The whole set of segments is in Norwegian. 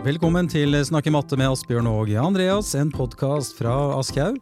Velkommen til Snakke matte med Asbjørn og Andreas, en podkast fra Aschhaug.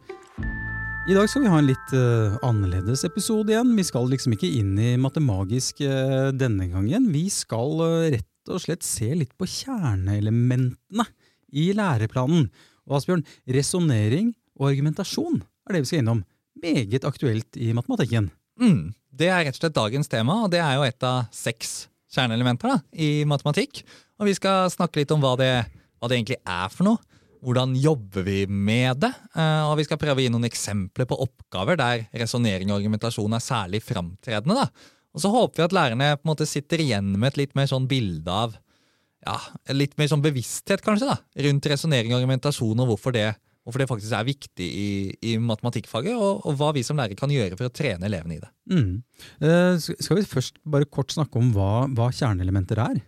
I dag skal vi ha en litt uh, annerledes episode igjen. Vi skal liksom ikke inn i matemagisk uh, denne gangen. Vi skal uh, rett og slett se litt på kjerneelementene i læreplanen. Og Asbjørn, resonnering og argumentasjon er det vi skal innom. Meget aktuelt i matematikken. Mm, det er rett og slett dagens tema, og det er jo et av seks kjerneelementer da, i matematikk. Og vi skal snakke litt om hva det, hva det egentlig er for noe. Hvordan jobber vi med det? Eh, og vi skal prøve å gi noen eksempler på oppgaver der resonnering og argumentasjon er særlig framtredende. Og så håper vi at lærerne på en måte sitter igjen med et litt mer sånn bilde av ja, litt mer sånn bevissthet kanskje da, rundt resonnering og argumentasjon, og hvorfor det, hvorfor det faktisk er viktig i, i matematikkfaget, og, og, hva vi som lærere kan gjøre for å trene elevene i det. Mm. Eh, skal vi først bare kort snakke om hva, hva kjerneelementer er?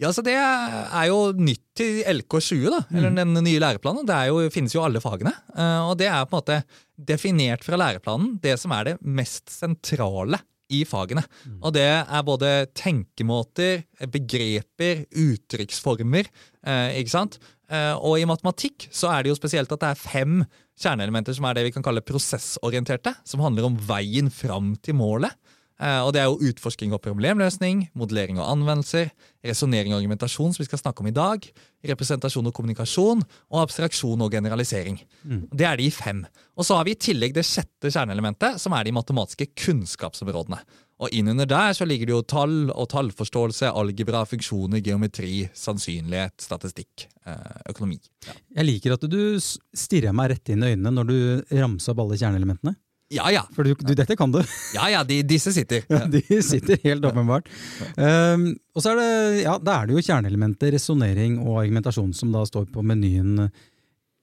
Ja, så Det er jo nytt til LK20, da, eller mm. den nye læreplanen. Det jo, finnes jo alle fagene. Eh, og det er på en måte definert fra læreplanen det som er det mest sentrale i fagene. Mm. Og det er både tenkemåter, begreper, uttrykksformer. Eh, ikke sant? Eh, og i matematikk så er det jo spesielt at det er fem kjerneelementer som er det vi kan kalle prosessorienterte, som handler om veien fram til målet. Eh, og Det er jo utforsking og problemløsning, modellering og anvendelser, resonnering og argumentasjon, som vi skal snakke om i dag, representasjon og kommunikasjon, og abstraksjon og generalisering. Mm. Det er de fem. Og Så har vi i tillegg det sjette kjerneelementet, som er de matematiske kunnskapsområdene. Og Innunder der så ligger det jo tall og tallforståelse, algebra, funksjoner, geometri, sannsynlighet, statistikk, eh, økonomi. Ja. Jeg liker at du stirrer meg rett inn i øynene når du ramser opp alle kjerneelementene. Ja, ja. For du, du, dette kan du. Ja, ja, de, disse sitter. Ja, de sitter helt åpenbart. Um, og så er det, ja, da er det jo kjerneelementet resonnering og argumentasjon som da står på menyen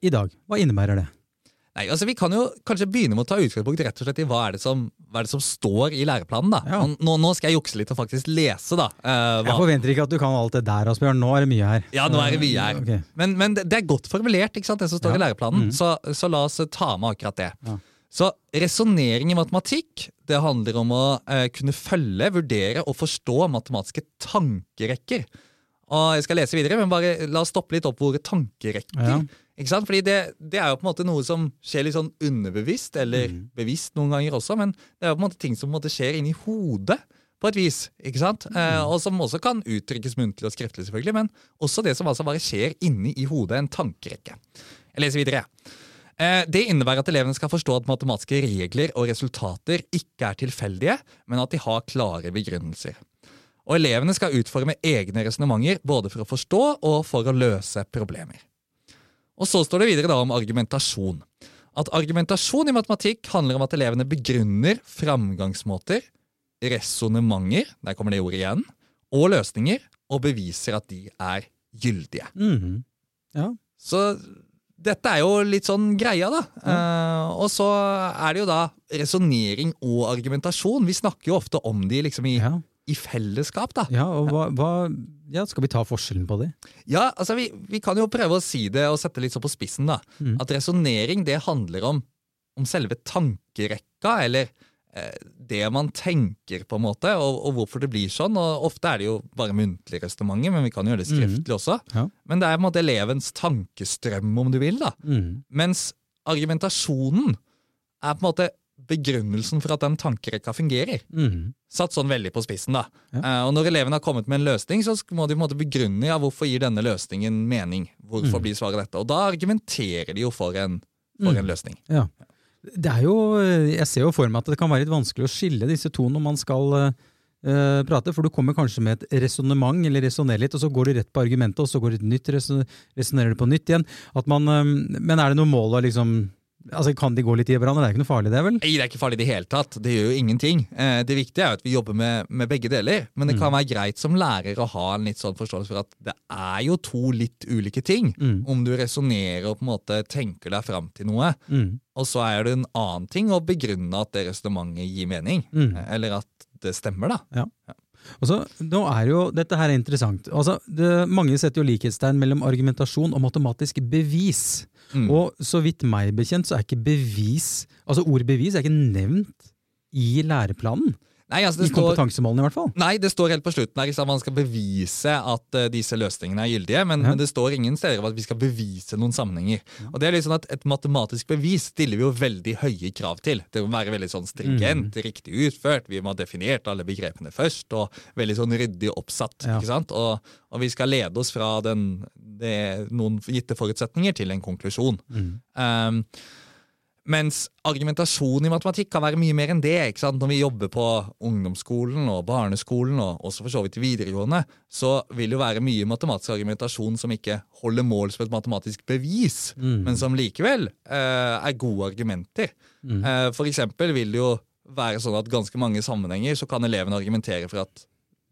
i dag. Hva innebærer det? Nei, altså Vi kan jo kanskje begynne med å ta utgangspunkt rett og slett i hva er det som, er det som står i læreplanen. da. Ja. Nå, nå, skal jeg jukse litt og faktisk lese. da. Uh, jeg forventer ikke at du kan alt det der, Asbjørn. Nå er det mye her. Ja, nå er det mye her. Okay. Men, men, det er godt formulert, ikke sant, det som står ja. i læreplanen. Mm. Så, så, la oss ta med akkurat det. Ja. Så resonnering i matematikk det handler om å eh, kunne følge, vurdere og forstå matematiske tankerekker. Og Jeg skal lese videre, men bare la oss stoppe litt opp hvor tankerekker. Ja. Ikke sant? Fordi det, det, er jo på en måte noe som skjer litt sånn underbevisst, eller mm. bevisst noen ganger også, men det er jo på en måte ting som på en måte skjer inni hodet på et vis. ikke sant? Mm. Eh, og som også kan uttrykkes muntlig og skriftlig, selvfølgelig, men også det som altså bare skjer inni i hodet, en tankerekke. Jeg leser videre. Eh, det innebærer at elevene skal forstå at matematiske regler og resultater ikke er tilfeldige, men at de har klare begrunnelser. Og elevene skal utforme egne resonnementer både for å forstå og for å løse problemer. Og Så står det videre da om argumentasjon. At argumentasjon i matematikk handler om at elevene begrunner framgangsmåter, resonnementer, der kommer det ordet igjen, og løsninger, og beviser at de er gyldige. Mm -hmm. Ja. Så dette er jo litt sånn greia, da. Mm. Uh, og så er det jo da resonnering og argumentasjon. Vi snakker jo ofte om de liksom i, ja. i fellesskap, da. Ja, og hva, hva, ja, Skal vi ta forskjellen på det? Ja, altså vi, vi, kan jo prøve å si det og sette litt så på spissen, da. Mm. At resonnering det handler om, om selve tankerekka, eller det man tenker, på en måte, og, og, hvorfor det blir sånn. og Ofte er det jo bare muntlig resonnementer, men vi kan gjøre det skriftlig mm. også. Ja. Men det er på en måte elevens tankestrøm, om du vil. da. Mm. Mens argumentasjonen er på en måte begrunnelsen for at den tankerekka fungerer. Mm. Satt sånn veldig på spissen. da. Ja. Uh, og Når eleven har kommet med en løsning, så må de på en måte begrunne ja, hvorfor gir denne løsningen mening. Hvorfor mm. blir svaret dette? Og da argumenterer de jo for en, for mm. en løsning. Ja. Det er jo, Jeg ser jo for meg at det kan være litt vanskelig å skille disse to når man skal uh, prate, for du kommer kanskje med et resonnement, eller resonnerer litt, og så går du rett på argumentet, og så går du et nytt resonnerer du på nytt igjen. Man, um, men er det noe mål å liksom Altså, Kan de gå litt i hverandre? Det er ikke noe farlig, det, vel? Nei, det er ikke farlig i det hele tatt. Det gjør jo ingenting. Eh, det viktige er jo at vi jobber med, med begge deler. Men det kan mm. være greit som lærer å ha en litt sånn forståelse for at det er jo to litt ulike ting. Mm. Om du resonnerer og på en måte tenker deg fram til noe, mm. og så er det en annen ting å begrunne at det resonnementet gir mening. Mm. Eh, eller at det stemmer, da. Ja. ja. Så, nå er jo, Dette her er interessant. Altså, det, mange setter jo likhetstegn mellom argumentasjon og matematisk bevis. Mm. Og så vidt meg bekjent, så er ikke bevis Altså ordet bevis er ikke nevnt i læreplanen. Nei, altså I kompetansemålene, i hvert fall. Nei, det står helt på slutten her. Man skal bevise at uh, disse løsningene er gyldige, men, ja. men, det står ingen steder at vi skal bevise noen sammenhenger. Ja. Og det er litt sånn at Et matematisk bevis stiller vi jo veldig høye krav til. Det må være veldig sånn stringent, mm. riktig utført, vi må ha definert alle begrepene først, og veldig sånn ryddig oppsatt. Ja. ikke sant? Og, og, vi skal lede oss fra den, det, noen gitte forutsetninger til en konklusjon. Mm. Um, mens argumentasjon i matematikk kan være mye mer enn det. ikke sant? Når vi jobber på ungdomsskolen og barneskolen, og også for så vidt videregående, så vil det være mye matematisk argumentasjon som ikke holder mål som et matematisk bevis, mm. men som likevel eh, er gode argumenter. Mm. Eh, for eksempel vil det jo være sånn at ganske mange sammenhenger så kan elevene argumentere for at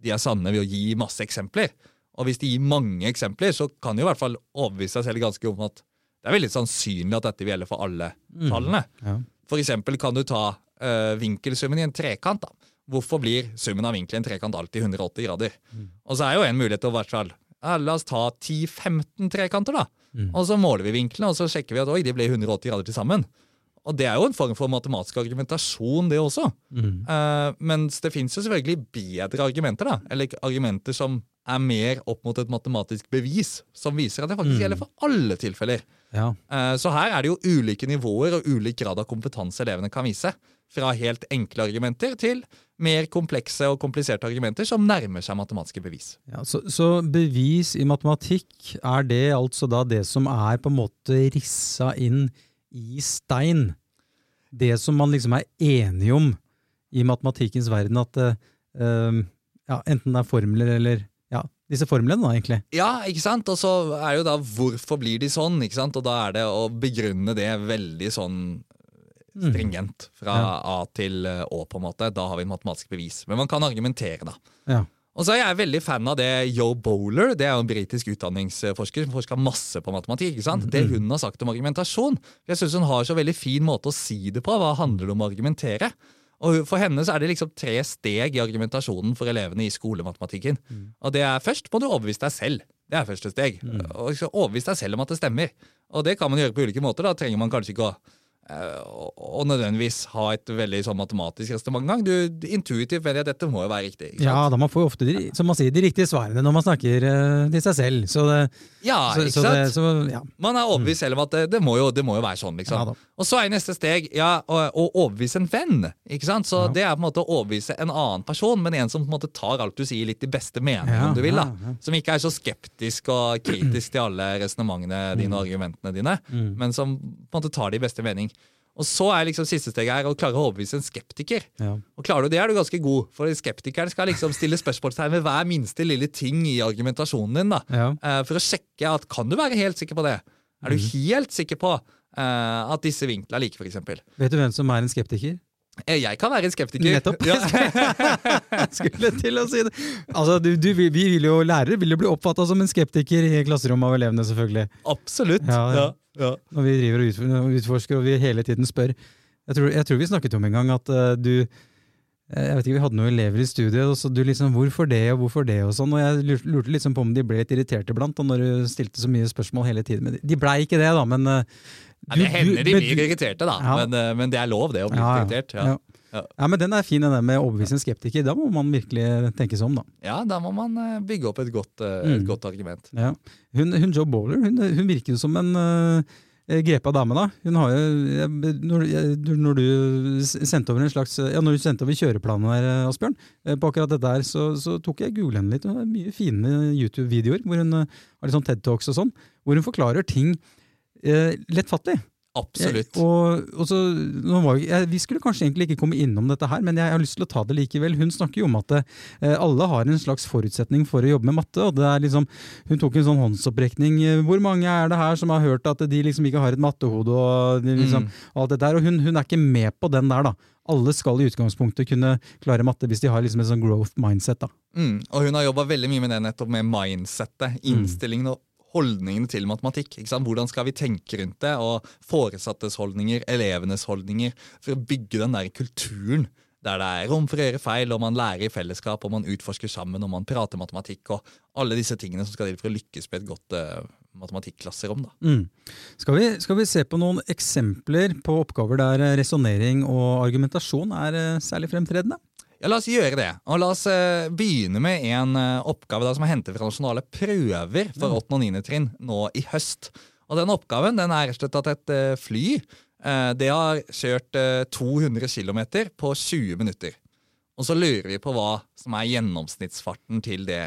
de er sanne ved å gi masse eksempler. Og hvis de gir mange eksempler, så kan de i hvert fall overbevise seg selv ganske om at det er veldig sannsynlig at dette vil gjelde for alle mm. tallene. Ja. For eksempel kan du ta uh, vinkelsummen i en trekant. da. Hvorfor blir summen av vinkel i en trekant alltid 180 grader? Mm. Og så er jo en mulighet til å hvert fall ja, La oss ta 10-15 trekanter, da. Mm. Og så måler vi vinklene, og så sjekker vi at oi, de ble 180 grader til sammen. Og det er jo en form for matematisk argumentasjon, det også. Mm. Uh, mens det fins jo selvfølgelig bedre argumenter, da. Eller argumenter som er mer opp mot et matematisk bevis, som viser at det faktisk mm. gjelder for alle tilfeller. Ja. Uh, så her er det jo ulike nivåer og ulik grad av kompetanse elevene kan vise. Fra helt enkle argumenter til mer komplekse og kompliserte argumenter som nærmer seg matematiske bevis. Ja, så, så, bevis i matematikk, er det altså da det som er på en måte rissa inn i stein? Det som man liksom er enig om i matematikkens verden, at uh, ja, enten det er formler eller disse formlene, da, egentlig. Ja, ikke sant? Og så er det jo da hvorfor blir de sånn? ikke sant? Og da er det å begrunne det veldig sånn mm. stringent fra ja. A til Å, på en måte. Da har vi matematisk bevis. Men man kan argumentere, da. Ja. Og så er jeg veldig fan av det Yo Bowler, det er jo en britisk utdanningsforsker som forska masse på matematikk. ikke sant? Mm. Det hun har sagt om argumentasjon. Jeg syns hun har så veldig fin måte å si det på. Hva handler det om å argumentere? Og For henne så er det liksom tre steg i argumentasjonen for elevene i skolematematikken. Mm. Og det er Først må du overbevise deg selv. Det er første steg. Mm. Og Overbevise deg selv om at det stemmer. Og det kan man gjøre på ulike måter. Da trenger man kanskje ikke å og nødvendigvis ha et veldig sånn matematisk resonnement. Intuitivt vet at dette må jo være riktig. Ja, da man får jo ofte de, som man sier, de riktige svarene når man snakker uh, til seg selv. Så det, ja, så, ikke så sant? Det, så, ja. Man er overbevist selv om at det, det, må jo, det, må jo, være sånn. liksom. Ja, og så er neste steg ja, å, å, overbevise en venn. ikke sant? Så Det er på en måte å overbevise en annen person, men en som på en måte tar alt du sier, litt i beste mening, om du vil. da. Som ikke er så skeptisk og kritisk til alle resonnementene dine og argumentene dine, mm. men som på en måte tar det i beste mening. Og så er liksom siste steget her å klare å overbevise en skeptiker. Ja. Og klarer du det, er du ganske god, for skeptikeren skal liksom stille spørsmålstegn ved hver minste lille ting i argumentasjonen din. da. Ja. Uh, for å sjekke at kan du være helt sikker på det? Er du mm. helt sikker på uh, at disse vinklene er like, f.eks.? Vet du hvem som er en skeptiker? Eh, jeg kan være en skeptiker. Nettopp. Ja. Skulle til å si det. Altså, du, du, vi vil jo Lærere vil jo bli oppfatta som en skeptiker i klasserommet av elevene, selvfølgelig. Absolutt. Ja, ja. Ja. Når vi driver og utforsker og vi hele tiden spør. Jeg tror, jeg tror vi snakket om en gang at uh, du eh, jeg vet ikke, Vi hadde noen elever i studiet, og så du liksom, hvorfor det og hvorfor det? og sånn, og Jeg lurte liksom på om de ble litt irriterte iblant når du stilte så mye spørsmål hele tiden. De blei ikke det, da. men... Uh, ja, det hender de blir irriterte, da. Ja. Men, uh, men, det er lov, det, å bli ja, irritert. ja. Men Den er fin, den med å overbevise en skeptiker. Da må man virkelig tenke seg om. da. Ja, da må man eh, bygge opp et godt, eh, et mm. godt argument. Ja. Hun, hun, Joe Bowler hun, hun virker jo som en uh, grepa dame. da. Hun har jo, når, når, du sendte over en slags, ja, når du sendte over kjøreplanen her, Asbjørn, på akkurat dette her, så, så tok jeg google henne litt. Hun har mye fine YouTube-videoer hvor hun har litt sånn TED Talks og sånn, hvor hun forklarer ting eh, lettfattelig. Absolutt. Jeg, og, og så, jeg, vi skulle kanskje egentlig ikke komme innom dette her, men jeg har lyst til å ta det likevel. Hun snakker jo om at eh, alle har en slags forutsetning for å jobbe med matte. og det er liksom, Hun tok en sånn håndsopprekning. Hvor mange er det her som har hørt at de liksom ikke har et mattehode? og, liksom, mm. alt det der, og hun, hun, er ikke med på den der, da. Alle skal i utgangspunktet kunne klare matte hvis de har liksom en sånn growth mindset. da. Mm, og hun har jobba veldig mye med det nettopp med mindsettet, mm. innstillingen og holdningene til matematikk. Hvordan skal vi tenke rundt det? Og foresattes holdninger, elevenes holdninger, for å bygge den der kulturen der det er rom for å gjøre feil, og man lærer i fellesskap, og man utforsker sammen, og man prater matematikk, og alle disse tingene som skal til for å lykkes med et godt uh, matematikkklasserom. Mm. Skal, skal, vi, se på noen eksempler på oppgaver der resonnering og argumentasjon er uh, særlig fremtredende? Ja, La oss gjøre det. Og La oss uh, begynne med en uh, oppgave da, som er hentet fra nasjonale prøver for 8. og 9. trinn nå i høst. Og Den oppgaven den er rett og slett at et uh, fly det har kjørt 200 km på 20 minutter. Og så lurer vi på hva som er gjennomsnittsfarten til det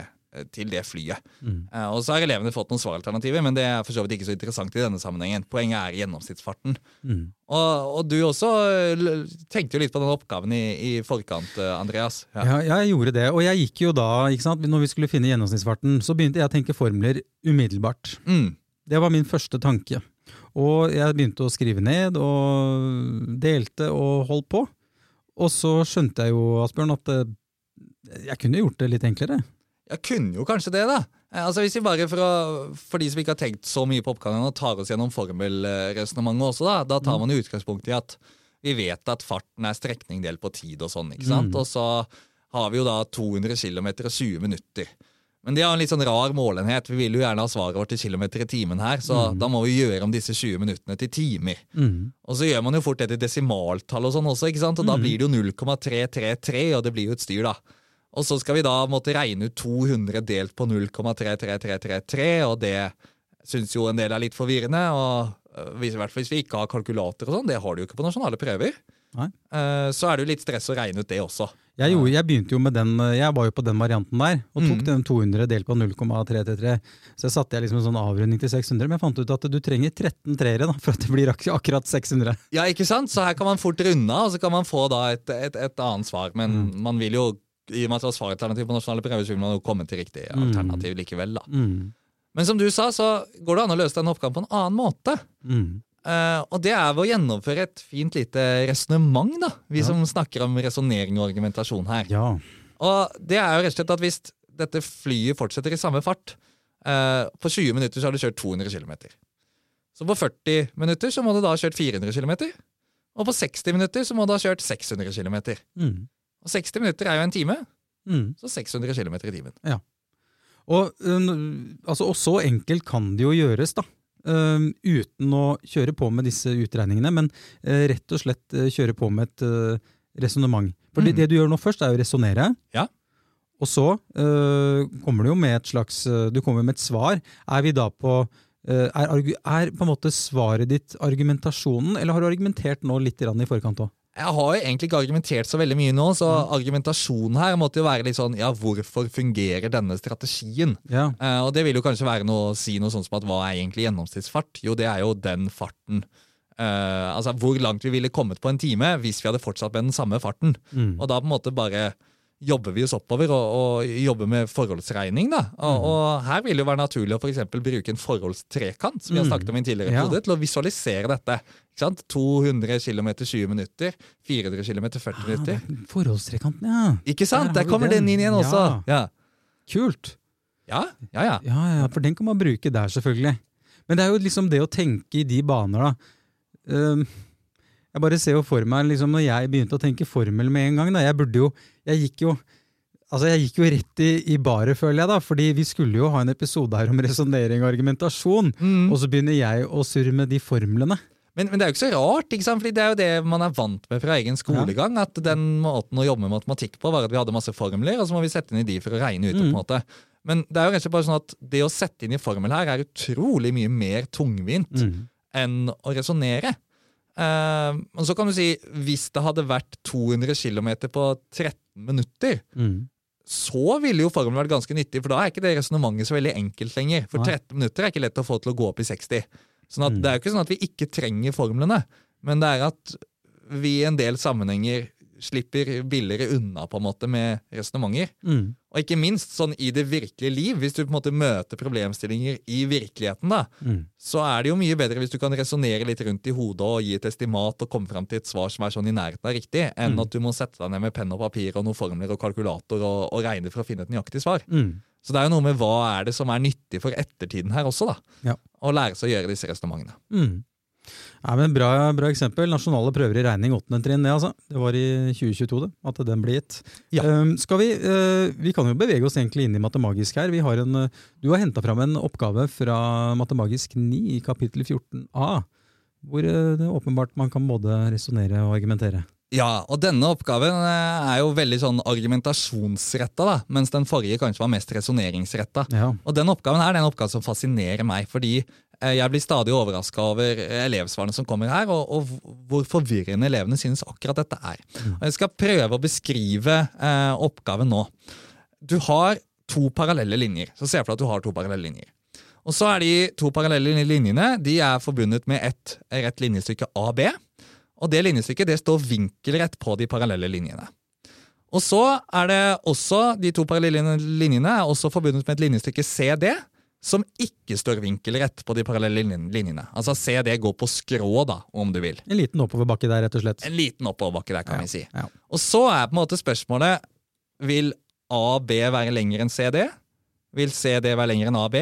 til det flyet. Mm. Uh, og Så har elevene fått noen svaralternativer, men det er for så vidt ikke så interessant i denne sammenhengen. Poenget er gjennomsnittsfarten. Mm. Og, og, du også eh, tenkte jo litt på den oppgaven i, i forkant, Andreas. Ja. ja. jeg gjorde det. Og jeg gikk jo da, ikke sant, når vi skulle finne gjennomsnittsfarten, så begynte jeg å tenke formler umiddelbart. Mm. Det var min første tanke. Og jeg begynte å skrive ned og delte og holdt på. Og så skjønte jeg jo, Asbjørn, at jeg kunne gjort det litt enklere. Jeg kunne jo kanskje det, da. Eh, altså hvis vi bare For, å, for de som ikke har tenkt så mye på oppgaven, og tar oss gjennom formelresonnementet også, da, da tar mm. man utgangspunkt i at vi vet at farten er strekning delt på tid og sånn. ikke sant? Mm. Og så har vi jo da 200 km og 20 minutter. Men det er en litt sånn rar målenhet. Vi vil jo gjerne ha svaret vårt i kilometer i timen her, så mm. da må vi gjøre om disse 20 minuttene til timer. Mm. Og så gjør man jo fort det til desimaltall og sånn også, ikke sant? og da mm. blir det jo 0,333, og det blir jo et styr, da. Og så skal vi da måtte regne ut 200 delt på 0,33333, og det syns jo en del er litt forvirrende. og hvis, hvis vi ikke har kalkulator og sånn, det har du jo ikke på nasjonale prøver. Nei. Eh, så er det jo litt stress å regne ut det også. Jeg, gjorde, jeg begynte jo med den, jeg var jo på den varianten der, og tok mm. den 200 delt på 0,333. Så satte jeg liksom en sånn avrunding til 600, men jeg fant ut at du trenger 13 treere da, for at det blir ak akkurat 600. Ja, ikke sant? Så her kan man fort runde av, og så kan man få da et, et, et annet svar. Men mm. man vil jo i og med at det var svaralternativ på nasjonale prøver, så ville man jo komme til riktig mm. alternativ likevel. da. Mm. Men som du sa, så går det an å løse den oppgaven på en annen måte. Mm. Uh, og det er ved å gjennomføre et fint lite resonnement, da. Vi ja. som snakker om resonnering og argumentasjon her. Ja. Og det er jo rett og slett at hvis dette flyet fortsetter i samme fart uh, På 20 minutter så har du kjørt 200 km. Så på 40 minutter så må du da ha kjørt 400 km. Og på 60 minutter så må du ha kjørt 600 km. Mm. Og 60 minutter er jo en time, mm. så 600 km i timen. Ja. Og, altså, og, så enkelt kan det jo gjøres, da. Um, uten å kjøre på med disse utregningene, men uh, rett og slett uh, kjøre på med et uh, resonnement. For mm. det, det, du gjør nå først, er å resonnere. Ja. Og så uh, kommer du jo med et slags Du kommer med et svar. Er vi da på er, er, på en måte svaret ditt argumentasjonen, eller har du argumentert nå litt i forkant òg? Jeg har jo egentlig ikke argumentert så veldig mye nå, så mm. argumentasjonen her måtte jo være litt sånn ja, hvorfor fungerer denne strategien? Ja. Uh, og det vil jo kanskje være noe å si noe sånt som at hva er egentlig gjennomsnittsfart? Jo, det er jo den farten. Uh, altså hvor langt vi ville kommet på en time hvis vi hadde fortsatt med den samme farten. Mm. Og da på en måte bare jobber vi oss oppover og, og jobber med forholdsregning. da. Og, mm. og, her vil det jo være naturlig å for bruke en forholdstrekant som vi har mm. snakket om i en tidligere episode, ja. til å visualisere dette. Ikke sant? 200 km 20 minutter, 400 km 40 minutter. Ah, forholdstrekanten, ja. Ikke sant? Der, Der kommer den. den inn igjen også. Ja. Kult. Ja, ja, ja. Ja, ja, For den kan man bruke der, selvfølgelig. Men det er jo liksom det å tenke i de baner, da. Um, jeg bare ser jo for meg liksom, når jeg begynte å tenke formel med en gang. Da. Jeg burde jo Jeg gikk jo Altså, jeg gikk jo rett i, i baret, føler jeg, da, fordi vi skulle jo ha en episode her om resonnering og argumentasjon, mm. og så begynner jeg å surre med de formlene. Men, men, det er jo ikke så rart, ikke sant? Fordi det er jo det man er vant med fra egen skolegang. Ja. At den måten å jobbe med matematikk på var at vi hadde masse formler, og så må vi sette inn i de for å regne ut. Mm. på en måte. Men det er jo rett og slett bare sånn at det å sette inn i formel her er utrolig mye mer tungvint mm. enn å resonnere. Uh, og så kan du si, hvis det hadde vært 200 km på 13 minutter, mm. så ville jo formelen vært ganske nyttig, for da er ikke det resonnementet så veldig enkelt lenger. For 13 minutter er ikke lett å få til å gå opp i 60. Sånn at mm. Det er jo ikke sånn at vi ikke trenger formlene, men det er at vi i en del sammenhenger slipper billigere unna på en måte med resonnementer. Mm. Og ikke minst sånn i det virkelige liv. Hvis du på en måte møter problemstillinger i virkeligheten, da, mm. så er det jo mye bedre hvis du kan resonnere litt rundt i hodet og gi et estimat og komme fram til et svar som er sånn i nærheten av riktig, enn mm. at du må sette deg ned med penn og papir og noen formler og kalkulator og, og regne for å finne et nøyaktig svar. Mm. Så det er jo noe med hva er det som er nyttig for ettertiden her også, da. Ja. Å lære seg å gjøre disse resonnementene. Mm. Ja, men bra, bra, eksempel. Nasjonale prøver i regning, åttende trinn. Det, altså. det var i 2022 det, at den ble gitt. Ja. Um, vi, uh, vi kan jo bevege oss egentlig inn i Matemagisk her. Vi har en, uh, du har henta fram en oppgave fra Matemagisk 9 i kapittel 14a. Hvor uh, det åpenbart man kan både resonnere og argumentere. Ja, og denne oppgaven eh, er jo veldig sånn argumentasjonsretta, da, mens den forrige kanskje var mest resonneringsretta. Ja. Og den oppgaven er en oppgave som fascinerer meg, fordi eh, jeg blir stadig overraska over elevsvarene som kommer her, og, og, hvor forvirrende elevene synes akkurat dette er. Og Jeg skal prøve å beskrive eh, oppgaven nå. Du har to parallelle linjer. Så se for deg at du har to parallelle linjer. Og så er de to parallelle linjene de er forbundet med et rett linjestykke AB. Og det linjestykket det står vinkelrett på de parallelle linjene. Og så er det også, De to parallelle linjene er også forbundet med et linjestykke CD, som ikke står vinkelrett på de parallelle linjene. Altså CD går på skrå, da, om du vil. En liten oppoverbakke der, rett og slett. En liten oppoverbakke der, kan Ja, vi si. ja. Og så er på en måte spørsmålet Vil AB være lengre enn CD? Vil CD være lengre enn AB?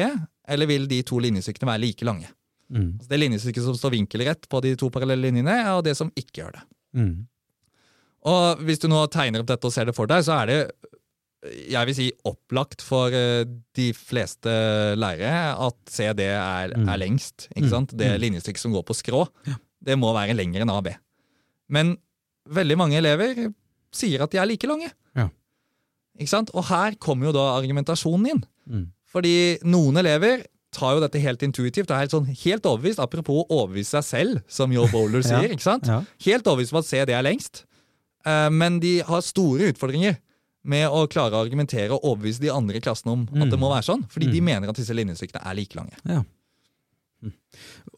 Eller vil de to linjestykkene være like lange? Mm. Altså det linjestykket som står vinkelrett på de to parallelle linjene, og det som ikke gjør det. Mm. Og hvis du nå tegner opp dette og ser det for deg, så er det jeg vil si opplagt for eh, de fleste lærere at CD er, Mm. er lengst. ikke Mm. sant? Det Mm. linjestykket som går på skrå, Ja. det må være lengre enn AB. Men veldig mange elever sier at de er like lange. Ja. Ikke sant? Og her kommer jo da argumentasjonen inn. Mm. Fordi noen elever tar jo dette helt intuitivt er helt, sånn, helt overbevist. Apropos å overbevise seg selv, som Joe Bowler Ja. sier. ikke sant? Helt overbevist om at CD er lengst. Eh, Men de har store utfordringer med å klare å argumentere og overbevise de andre i klassen om at Mm. det må være sånn. Fordi de Mm. mener at disse linjestykkene er like lange. Ja. Mm.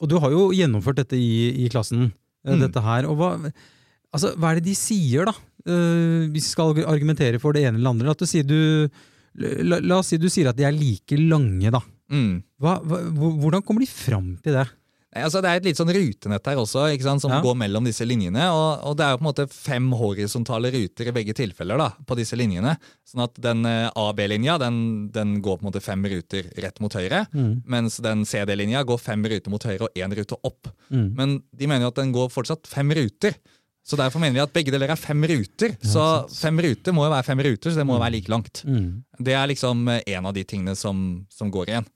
Og du har jo gjennomført dette i, i klassen, eh, Mm. dette her. Og hva, altså, hva er det de sier, da? Uh, hvis vi skal argumentere for det ene eller andre. At du sier du, la, la oss si du sier at de er like lange, da. Mm. Hva, hva, hvordan kommer de fram til det? Altså, det er et litt sånn rutenett her også, som Ja. går mellom disse linjene. Og, og det er jo på en måte fem horisontale ruter i begge tilfeller da, på disse linjene. Sånn at den eh, A-B-linja den, den går på en måte fem ruter rett mot høyre. Mm. Mens den CD-linja går fem ruter mot høyre og én rute opp. Mm. Men de mener jo at den går fortsatt fem ruter. Så derfor mener vi at begge deler er fem ruter. Så fem ruter må jo være fem ruter, så det må jo være like langt. Mm. Det er liksom eh, en av de tingene som, som går igjen.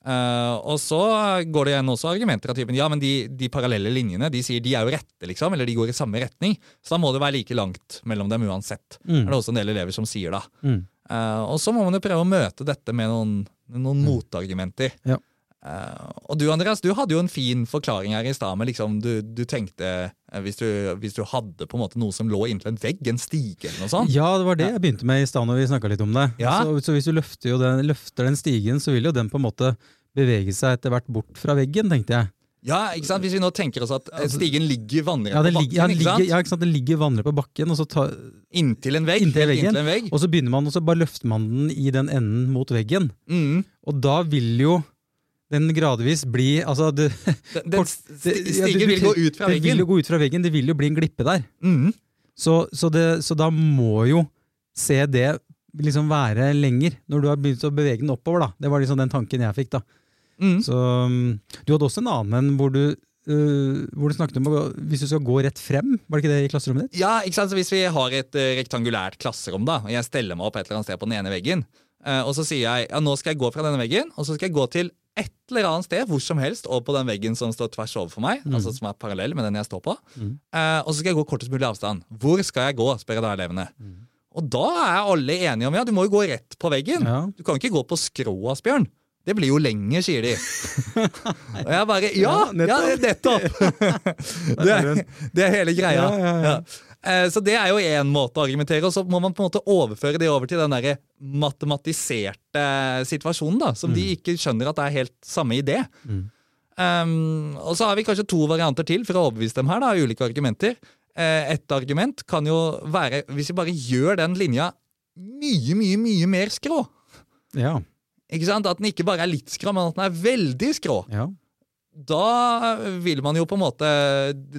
Mm. Eh, og så går det igjen også argumenter av typen ja, men de, de parallelle linjene de sier de er jo rette, liksom, eller de går i samme retning. Så da må det være like langt mellom dem uansett. Mm. er det også en del elever som sier da. Mm. Uh, og så må man jo prøve å møte dette med noen, noen motargumenter. Ja. Eh, og du Andreas, du hadde jo en fin forklaring her i stad. Men liksom, du, du tenkte eh, hvis, du, hvis du hadde på en måte noe som lå inntil en vegg, en stige eller noe sånt. Ja, det var det jeg begynte med i stad når vi snakka litt om det. Ja. Så, så hvis du løfter, den, løfter den stigen, så vil jo den på en måte bevege seg etter hvert bort fra veggen, tenkte jeg. Ja, ikke sant? Hvis vi nå tenker oss at eh, stigen ligger vannrett Ja, på bakken. ja, ikke sant? ja, ikke sant? Den ligger vannrett på bakken, og så, tar, inntil en vegg. Inntil veggen. Inntil en vegg. og så begynner man, og så bare løfter man den i den enden mot veggen. Mm. Og da vil jo den gradvis bli altså det, Den, den det- stigen vil gå ut fra veggen. Den vil jo gå ut fra veggen, det vil jo bli en glippe der. Mm. Så, så, det, så da må jo se det liksom være lenger, når du har begynt å bevege den oppover. da. Det var liksom den tanken jeg fikk. da. Mm. Så um, Du hadde også en annen hvor du, uh, hvor du snakket om å, hvis du skal gå rett frem. Var det ikke det i klasserommet ditt? Ja, ikke sant? Så Hvis vi har et uh, rektangulært klasserom, da, og jeg steller meg opp et eller annet sted på den ene veggen, uh, og så sier jeg ja, nå skal jeg gå fra denne veggen, og så skal jeg gå til et eller annet sted, hvor som helst, og på den veggen som står tvers overfor meg, altså som er parallell med den jeg står på, Mm. eh, og så skal jeg gå kortest mulig avstand. Hvor skal jeg gå, spør jeg da elevene. Og da er alle enige om ja, du må jo gå rett på veggen. Ja. Du kan ikke gå på skrå, Asbjørn. Det blir jo lenger, sier de. og jeg bare Ja, Ja, ja nettopp! det, er, det er hele greia. Ja, ja, ja. Eh, Så det er jo én måte å argumentere, og så må man på en måte overføre det over til den der matematiserte situasjonen, da, som de ikke skjønner at det er helt samme idé. Mm. Um, og så har vi kanskje to varianter til for å overbevise dem her, da, ulike argumenter. Eh, Et argument kan jo være hvis vi bare gjør den linja mye, mye, mye mer skrå. Ja. Ikke sant? At den ikke bare er litt skrå, men at den er veldig skrå. ja. Da vil man jo på en måte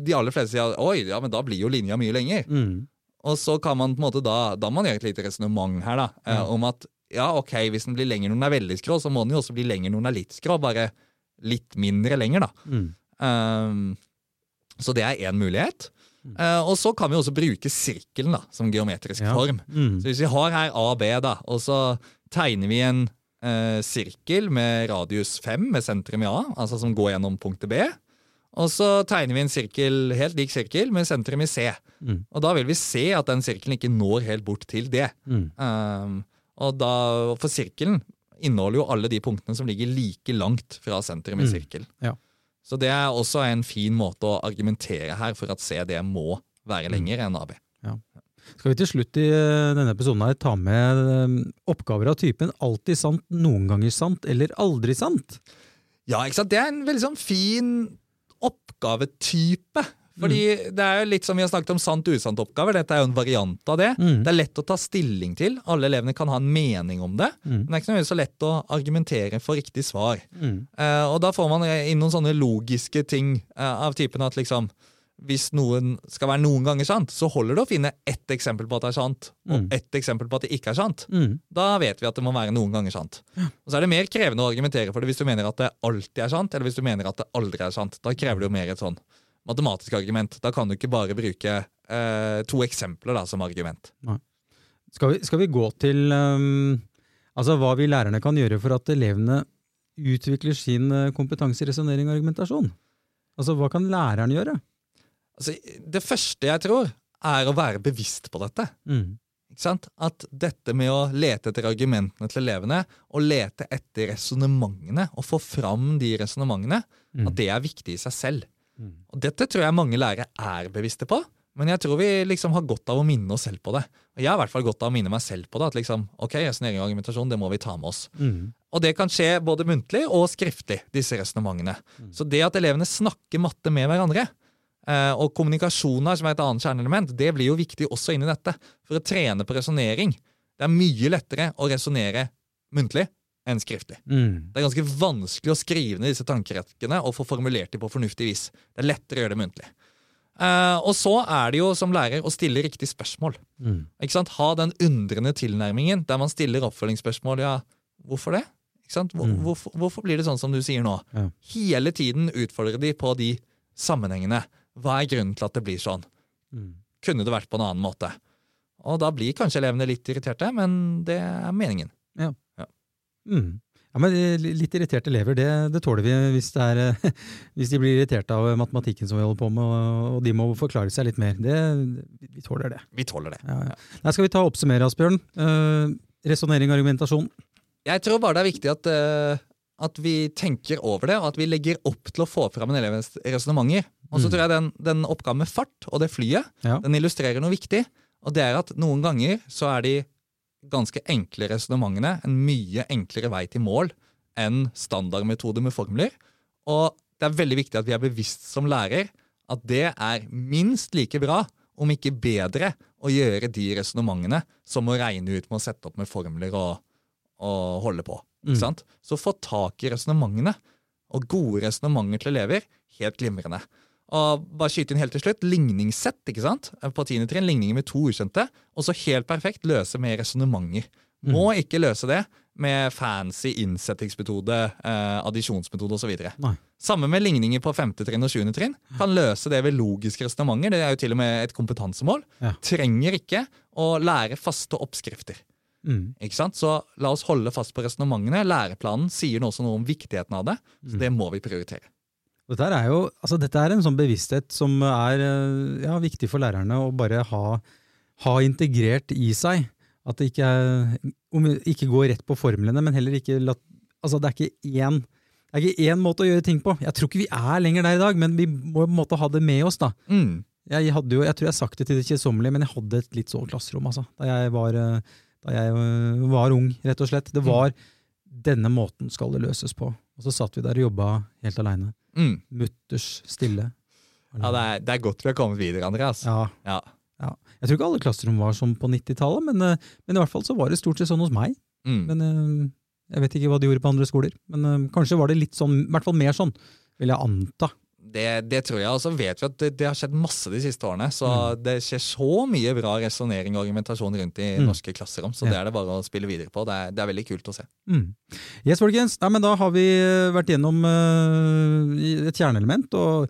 De aller fleste sier oi, ja, men da blir jo linja mye lenger. Mm. Og så kan man på en måte da Da må man gjøre et lite resonnement her, da. mm. Om at ja, ok, hvis den blir lenger når den er veldig skrå, så må den jo også bli lenger når den er litt skrå. Bare litt mindre lenger, da. Mm. Um, så det er én mulighet. Uh, og så kan vi også bruke sirkelen da, som geometrisk Ja. form. Mm. Så hvis vi har her A, B, da, og så tegner vi en eh, sirkel med radius 5 med sentrum i A, altså som går gjennom punktet B, Og så tegner vi en sirkel, helt lik sirkel med sentrum i C. Mm. Og da vil vi se at den sirkelen ikke når helt bort til det. Mm. Um, og da, For sirkelen inneholder jo alle de punktene som ligger like langt fra sentrum i mm. sirkel. Ja. Så det er også en fin måte å argumentere her for at CD må være mm. lenger enn AB. Ja. Skal vi til slutt i eh, denne episoden her ta med eh, oppgaver av typen alltid sant, noen ganger sant eller aldri sant? Ja, ikke sant? Det er en veldig sånn fin oppgavetype. Fordi mm. det er jo litt som vi har snakket om sant-usant-oppgaver. Dette er jo en variant av det. Mm. Det er lett å ta stilling til. Alle elevene kan ha en mening om det. Mm. Men det er ikke så lett å argumentere for riktig svar. Uh, og da får man inn noen sånne logiske ting uh, av typen at liksom hvis noen skal være noen ganger sant, så holder det å finne ett eksempel på at det er sant, og mm. ett eksempel på at det ikke er sant. Mm. Da vet vi at det må være noen ganger sant. Og Så er det mer krevende å argumentere for det hvis du mener at det alltid er sant, eller hvis du mener at det aldri er sant. Da krever det jo mer et sånn matematisk argument. Da kan du ikke bare bruke eh, to eksempler da, som argument. Skal vi, skal vi, gå til um, altså hva vi lærerne kan gjøre for at elevene utvikler sin eh, kompetanse i resonnering og argumentasjon? Altså, Hva kan læreren gjøre? Altså, det første jeg tror, er å være bevisst på dette. Mm. At dette med å lete etter argumentene til elevene, og lete etter resonnementene, og få fram de resonnementene, mm. at det er viktig i seg selv. Mm. Og Dette tror jeg mange lærere er bevisste på, men jeg tror vi liksom har godt av å minne oss selv på det. Og Jeg har i hvert fall godt av å minne meg selv på det. at liksom, ok, resonering og argumentasjon, det må vi ta med oss. Mm. Og det kan skje både muntlig og skriftlig, disse resonnementene. Mm. Så det at elevene snakker matte med hverandre, og kommunikasjon her, som er et annet kjerneelement, det blir jo viktig også inn i dette. For å trene på resonnering Det er mye lettere å resonnere muntlig enn skriftlig. Mm. Det er ganske vanskelig å skrive ned disse tankerekkene og få formulert dem på fornuftig vis. Det er lettere å gjøre det muntlig. Uh, og så er det jo som lærer å stille riktig spørsmål. Mm. Ha den undrende tilnærmingen der man stiller oppfølgingsspørsmål. Ja, hvorfor det? Hvor, mm. hvorfor, hvorfor, blir det sånn som du sier nå? Ja. Hele tiden utfordre de på de sammenhengene. Hva er grunnen til at det blir sånn? Mm. Kunne det vært på en annen måte? Og da blir kanskje elevene litt irriterte, men det er meningen. Ja. ja. Mm. Ja, men Litt irriterte elever, det, det tåler vi hvis, det er, hvis, de blir irritert av matematikken som vi holder på med, og de må forklare seg litt mer. Det, vi tåler det. Vi tåler det. Ja, ja. Der skal vi ta og oppsummere, Asbjørn. Uh, resonnering og argumentasjon. Jeg tror bare det er viktig at uh, at vi tenker over det, og at vi legger opp til å få fram en elevens resonnementer. Og så mm. tror jeg den, den, oppgaven med fart og det flyet ja. den illustrerer noe viktig. Og det er at noen ganger så er de ganske enkle resonnementene en mye enklere vei til mål enn standardmetode med formler. Og det er veldig viktig at vi er bevisst som lærer at det er minst like bra, om ikke bedre, å gjøre de resonnementene som å regne ut med å sette opp med formler og, og holde på. Mm. Så få tak i resonnementene. Og gode resonnementer til elever, helt glimrende. Og bare skyte inn helt til slutt, Ligningssett ikke sant? på tiende trinn. Ligninger med to ukjente. Og så helt perfekt løse med resonnementer. Mm. Må ikke løse det med fancy innsettingsmetode, eh, addisjonsmetode osv. Samme med ligninger på femte trinn og sjuende trinn. Kan løse det ved logiske resonnementer. Det er jo til og med et kompetansemål. Ja. Trenger ikke å lære faste oppskrifter. Mm. Ikke sant? Så la oss holde fast på resonnementene. Læreplanen sier også noe om viktigheten av det, så det må vi prioritere. Dette er, jo, altså dette er en sånn bevissthet som er eh, ja, viktig for lærerne å bare ha, ha, integrert i seg. At det ikke, er, ikke går rett på formlene, men heller ikke la, altså Det er ikke én det er ikke én måte å gjøre ting på. Jeg tror ikke vi er lenger der i dag, men vi må på en måte ha det med oss. da. Mm. Jeg, hadde jo, jeg tror jeg har sagt det til det kjedsommelige, men jeg hadde et litt sånn klasserom altså, da jeg var eh, da jeg øh, var ung, rett og slett. Det var denne måten skal det løses på. Og så satt vi der og jobba helt aleine. Mm. Mutters stille. Ja, det er, det er, godt vi har kommet videre, Andreas. Ja. ja. ja. Jeg tror ikke alle klasserom var sånn på 90-tallet, men, øh, men, i hvert fall så var det stort sett sånn hos meg. Mm. Men øh, Jeg vet ikke hva de gjorde på andre skoler, men kanskje var det litt sånn, i hvert fall mer sånn, vil jeg anta. Det, det, tror jeg. Og så vet vi at det, det, har skjedd masse de siste årene. Så mm. det skjer så mye bra resonnering og argumentasjon rundt i mm. norske klasserom. Så ja. det er det bare å spille videre på. Det er, det er veldig kult å se. Mm. Yes, folkens. Ja, men da har vi vært gjennom uh, et kjerneelement. og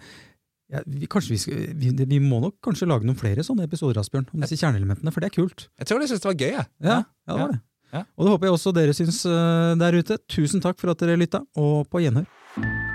ja, vi, vi, skal, vi, vi, må nok kanskje lage noen flere sånne episoder Asbjørn, om disse kjerneelementene, for det er kult. Jeg tror de syntes det var gøy. Ja, ja, ja det var det. Og det håper jeg også dere syns uh, der ute. Tusen takk for at dere lytta, og på gjenhør.